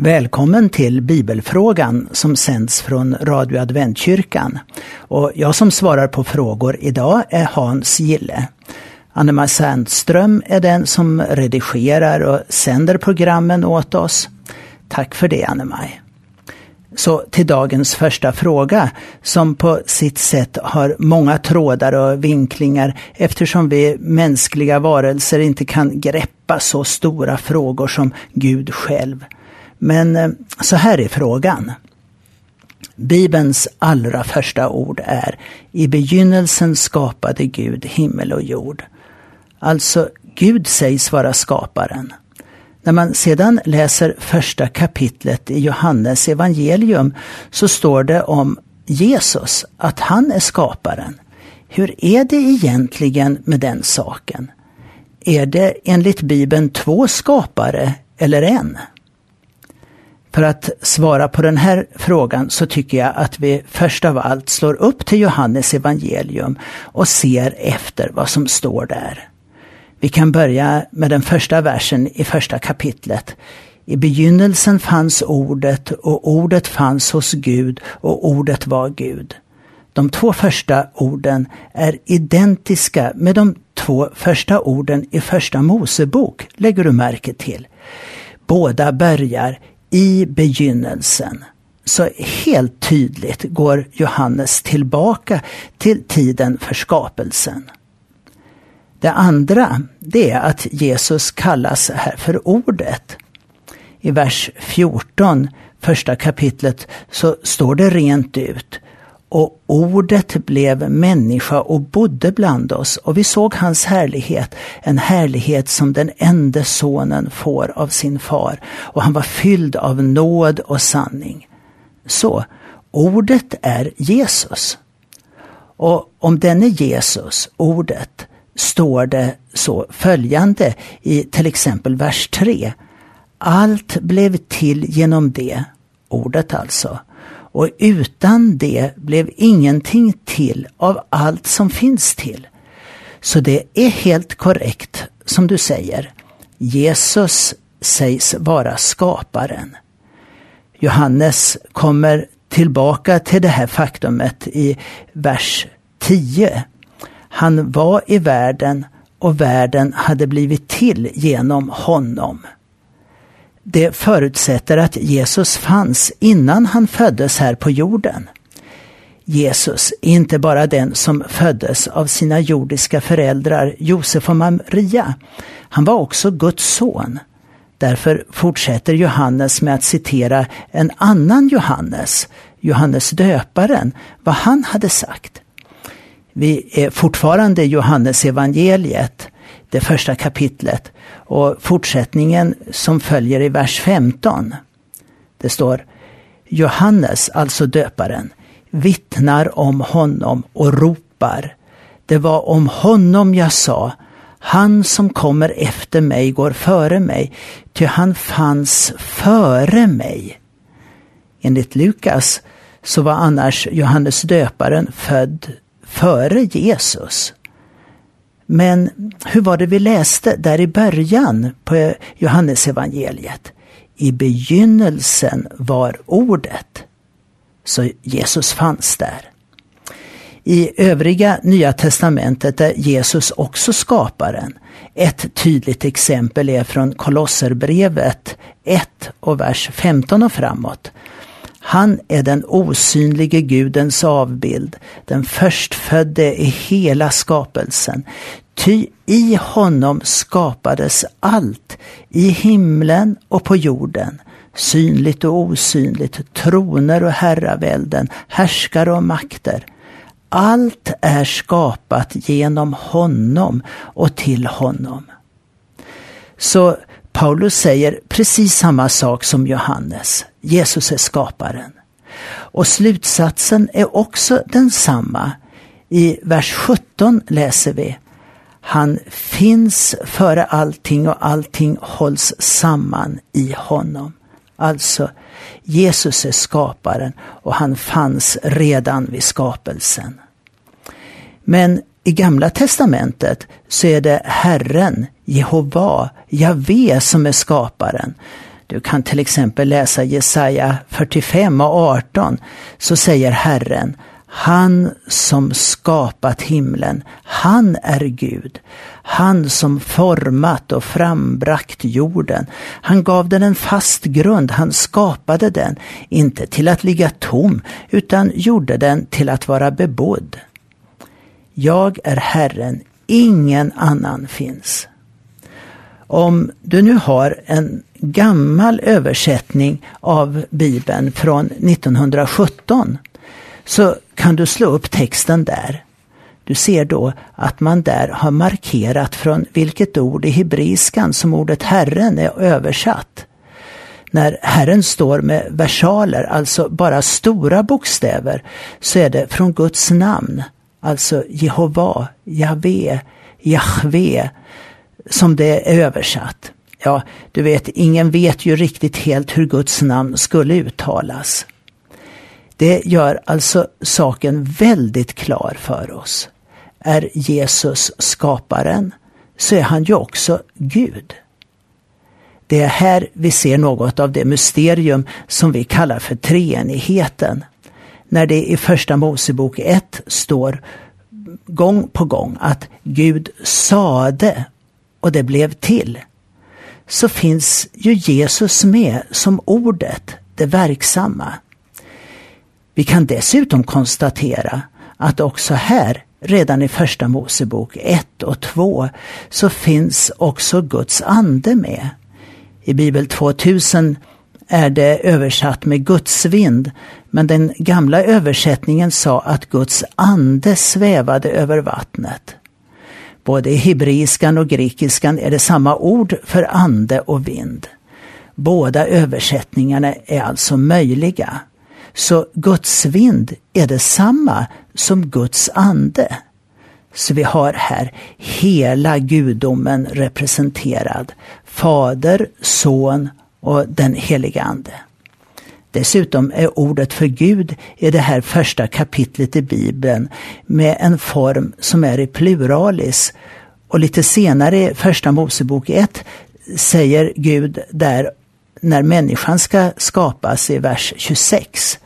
Välkommen till Bibelfrågan som sänds från Radio Adventkyrkan. Och jag som svarar på frågor idag är Hans Gille. Anna-Maj Sandström är den som redigerar och sänder programmen åt oss. Tack för det Anna-Maj. Så till dagens första fråga som på sitt sätt har många trådar och vinklingar eftersom vi mänskliga varelser inte kan greppa så stora frågor som Gud själv. Men eh, så här är frågan. Bibelns allra första ord är I begynnelsen skapade Gud himmel och jord. Alltså, Gud sägs vara skaparen. När man sedan läser första kapitlet i Johannes evangelium så står det om Jesus, att han är skaparen. Hur är det egentligen med den saken? Är det enligt Bibeln två skapare eller en? För att svara på den här frågan så tycker jag att vi först av allt slår upp till Johannes evangelium och ser efter vad som står där. Vi kan börja med den första versen i första kapitlet. I begynnelsen fanns ordet och ordet fanns hos Gud och ordet var Gud. De två första orden är identiska med de två första orden i första Mosebok, lägger du märke till. Båda börjar i begynnelsen. Så helt tydligt går Johannes tillbaka till tiden för skapelsen. Det andra, det är att Jesus kallas här för Ordet. I vers 14, första kapitlet, så står det rent ut. Och ordet blev människa och bodde bland oss och vi såg hans härlighet, en härlighet som den enda sonen får av sin far. Och han var fylld av nåd och sanning. Så, ordet är Jesus. Och om denne Jesus, ordet, står det så följande i till exempel vers 3. Allt blev till genom det, ordet alltså, och utan det blev ingenting till av allt som finns till. Så det är helt korrekt som du säger. Jesus sägs vara skaparen. Johannes kommer tillbaka till det här faktumet i vers 10. Han var i världen och världen hade blivit till genom honom. Det förutsätter att Jesus fanns innan han föddes här på jorden. Jesus är inte bara den som föddes av sina jordiska föräldrar Josef och Maria. Han var också Guds son. Därför fortsätter Johannes med att citera en annan Johannes, Johannes döparen, vad han hade sagt. Vi är fortfarande i Johannes evangeliet, det första kapitlet och fortsättningen som följer i vers 15. Det står Johannes, alltså döparen, vittnar om honom och ropar. Det var om honom jag sa, han som kommer efter mig går före mig, ty han fanns före mig. Enligt Lukas så var annars Johannes döparen född före Jesus. Men hur var det vi läste där i början på Johannesevangeliet? I begynnelsen var ordet. Så Jesus fanns där. I övriga Nya Testamentet är Jesus också skaparen. Ett tydligt exempel är från Kolosserbrevet 1 och vers 15 och framåt. Han är den osynlige Gudens avbild, den förstfödde i hela skapelsen. Ty i honom skapades allt, i himlen och på jorden, synligt och osynligt, troner och herravälden, härskare och makter. Allt är skapat genom honom och till honom. Så Paulus säger precis samma sak som Johannes. Jesus är skaparen. Och slutsatsen är också densamma. I vers 17 läser vi Han finns före allting och allting hålls samman i honom. Alltså, Jesus är skaparen och han fanns redan vid skapelsen. Men i Gamla Testamentet så är det Herren, Jehova, Javé som är skaparen. Du kan till exempel läsa Jesaja 45 och 18. Så säger Herren, han som skapat himlen, han är Gud. Han som format och frambragt jorden. Han gav den en fast grund, han skapade den, inte till att ligga tom, utan gjorde den till att vara bebodd. Jag är Herren, ingen annan finns. Om du nu har en gammal översättning av Bibeln från 1917 så kan du slå upp texten där. Du ser då att man där har markerat från vilket ord i hebreiskan som ordet Herren är översatt. När Herren står med versaler, alltså bara stora bokstäver, så är det från Guds namn, alltså Jehova, Jahve, Jahve, som det är översatt. Ja, du vet, ingen vet ju riktigt helt hur Guds namn skulle uttalas. Det gör alltså saken väldigt klar för oss. Är Jesus skaparen så är han ju också Gud. Det är här vi ser något av det mysterium som vi kallar för treenigheten. När det i Första Mosebok 1 står gång på gång att Gud sade och det blev till. Så finns ju Jesus med som ordet, det verksamma. Vi kan dessutom konstatera att också här, redan i Första Mosebok 1 och 2, så finns också Guds ande med. I Bibel 2000 är det översatt med Guds vind, men den gamla översättningen sa att Guds ande svävade över vattnet. Både i hebreiskan och grekiskan är det samma ord för ande och vind. Båda översättningarna är alltså möjliga. Så Guds vind är detsamma som Guds ande. Så vi har här hela gudomen representerad. Fader, Son och den heliga Ande. Dessutom är ordet för Gud i det här första kapitlet i Bibeln med en form som är i pluralis. Och lite senare i Första Mosebok 1 säger Gud där när människan ska skapas i vers 26.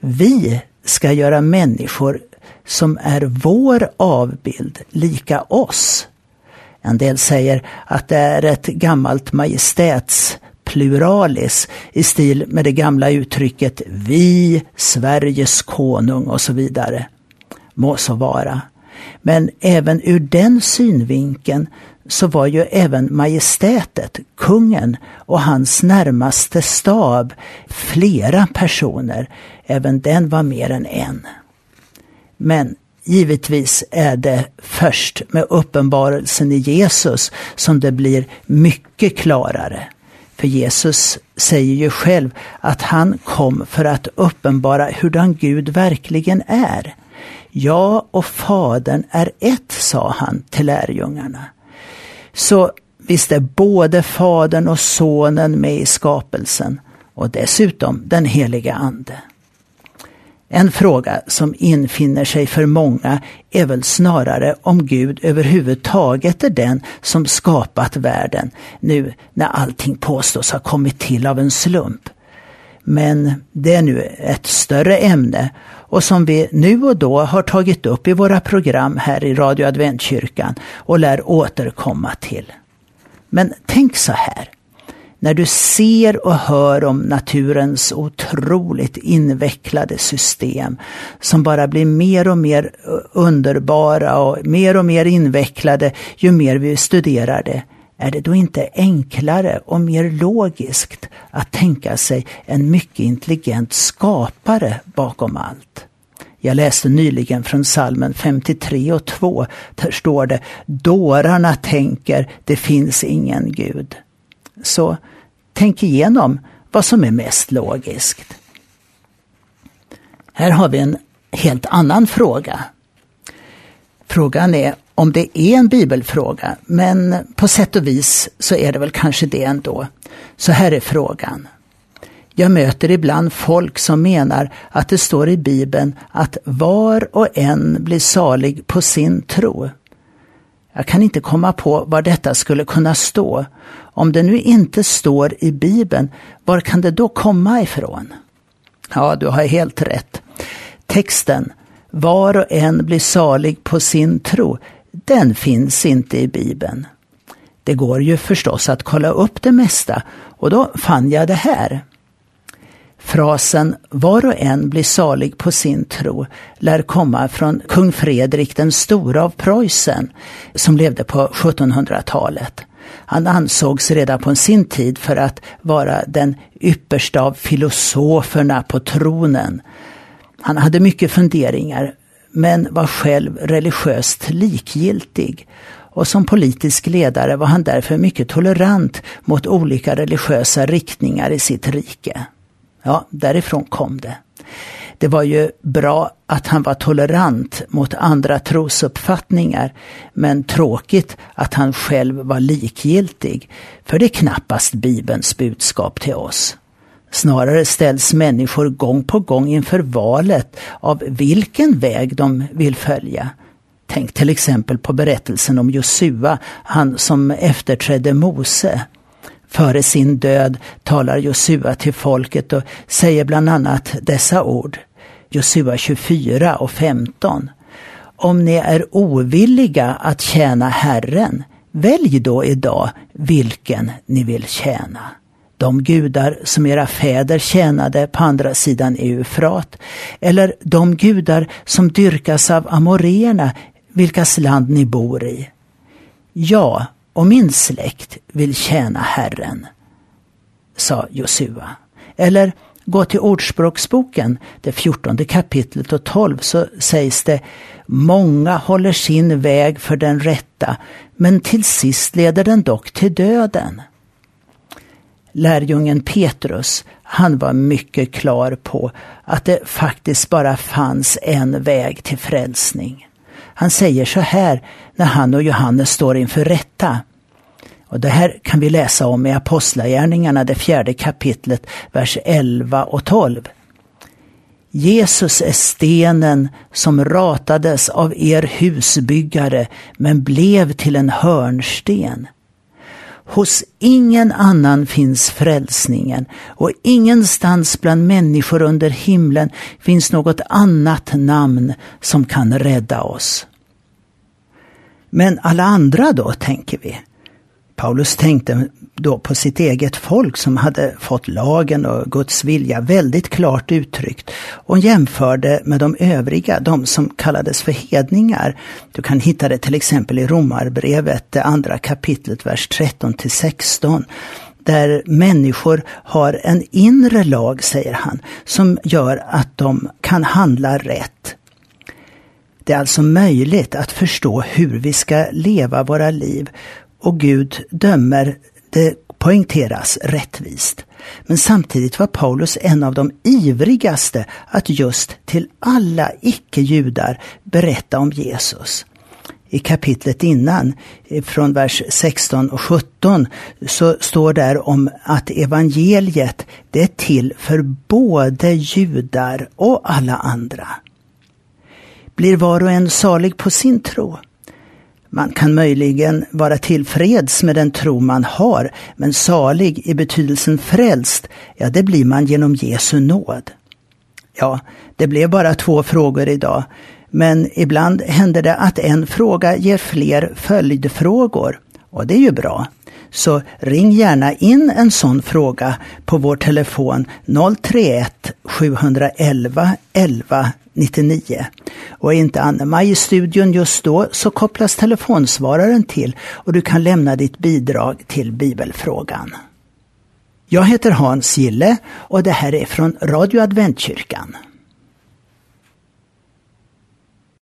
Vi ska göra människor som är vår avbild lika oss. En del säger att det är ett gammalt majestäts pluralis i stil med det gamla uttrycket vi, Sveriges konung och så vidare. Må så vara. Men även ur den synvinkeln så var ju även majestätet, kungen och hans närmaste stab flera personer. Även den var mer än en. Men givetvis är det först med uppenbarelsen i Jesus som det blir mycket klarare. För Jesus säger ju själv att han kom för att uppenbara hurdan Gud verkligen är. Jag och Fadern är ett, sa han till lärjungarna. Så visst är både Fadern och Sonen med i skapelsen och dessutom den heliga Ande. En fråga som infinner sig för många är väl snarare om Gud överhuvudtaget är den som skapat världen, nu när allting påstås ha kommit till av en slump. Men det är nu ett större ämne och som vi nu och då har tagit upp i våra program här i Radio Adventkyrkan och lär återkomma till. Men tänk så här. När du ser och hör om naturens otroligt invecklade system som bara blir mer och mer eh, underbara och mer och mer invecklade ju mer vi studerar det. Är det då inte enklare och mer logiskt att tänka sig en mycket intelligent skapare bakom allt? Jag läste nyligen från salmen 53 och 2. Där står det Dårarna tänker det finns ingen Gud. Så tänk igenom vad som är mest logiskt. Här har vi en helt annan fråga. Frågan är om det är en bibelfråga, men på sätt och vis så är det väl kanske det ändå. Så här är frågan. Jag möter ibland folk som menar att det står i Bibeln att var och en blir salig på sin tro. Jag kan inte komma på var detta skulle kunna stå. Om det nu inte står i Bibeln, var kan det då komma ifrån? Ja, du har helt rätt. Texten var och en blir salig på sin tro, den finns inte i Bibeln. Det går ju förstås att kolla upp det mesta och då fann jag det här. Frasen ”var och en blir salig på sin tro” lär komma från kung Fredrik den store av Preussen som levde på 1700-talet. Han ansågs redan på sin tid för att vara den yppersta av filosoferna på tronen. Han hade mycket funderingar men var själv religiöst likgiltig och som politisk ledare var han därför mycket tolerant mot olika religiösa riktningar i sitt rike. Ja, därifrån kom det. Det var ju bra att han var tolerant mot andra trosuppfattningar, men tråkigt att han själv var likgiltig, för det är knappast Bibelns budskap till oss. Snarare ställs människor gång på gång inför valet av vilken väg de vill följa. Tänk till exempel på berättelsen om Josua, han som efterträdde Mose. Före sin död talar Josua till folket och säger bland annat dessa ord. Josua 24 och 15. Om ni är ovilliga att tjäna Herren, välj då idag vilken ni vill tjäna. De gudar som era fäder tjänade på andra sidan Eufrat, eller de gudar som dyrkas av amoréerna, vilkas land ni bor i. Ja, och min släkt vill tjäna Herren, sa Josua. Eller gå till Ordspråksboken, det fjortonde kapitlet och tolv, så sägs det Många håller sin väg för den rätta, men till sist leder den dock till döden. Lärjungen Petrus, han var mycket klar på att det faktiskt bara fanns en väg till frälsning. Han säger så här när han och Johannes står inför rätta. Och det här kan vi läsa om i Apostlagärningarna, det fjärde kapitlet, vers 11 och 12. Jesus är stenen som ratades av er husbyggare men blev till en hörnsten. Hos ingen annan finns frälsningen och ingenstans bland människor under himlen finns något annat namn som kan rädda oss. Men alla andra då, tänker vi. Paulus tänkte då på sitt eget folk som hade fått lagen och Guds vilja väldigt klart uttryckt och jämförde med de övriga, de som kallades för hedningar. Du kan hitta det till exempel i Romarbrevet, det andra kapitlet, vers 13 till 16 där människor har en inre lag, säger han, som gör att de kan handla rätt. Det är alltså möjligt att förstå hur vi ska leva våra liv och Gud dömer, det poängteras, rättvist. Men samtidigt var Paulus en av de ivrigaste att just till alla icke-judar berätta om Jesus. I kapitlet innan, från vers 16 och 17, så står där om att evangeliet, det är till för både judar och alla andra. Blir var och en salig på sin tro? Man kan möjligen vara tillfreds med den tro man har, men salig i betydelsen frälst, ja det blir man genom Jesu nåd. Ja, det blev bara två frågor idag, men ibland händer det att en fråga ger fler följdfrågor. Och det är ju bra. Så ring gärna in en sån fråga på vår telefon 031 711 11 99. Och är inte Anne-Maj i studion just då så kopplas telefonsvararen till och du kan lämna ditt bidrag till bibelfrågan. Jag heter Hans Gille och det här är från Radio Adventkyrkan.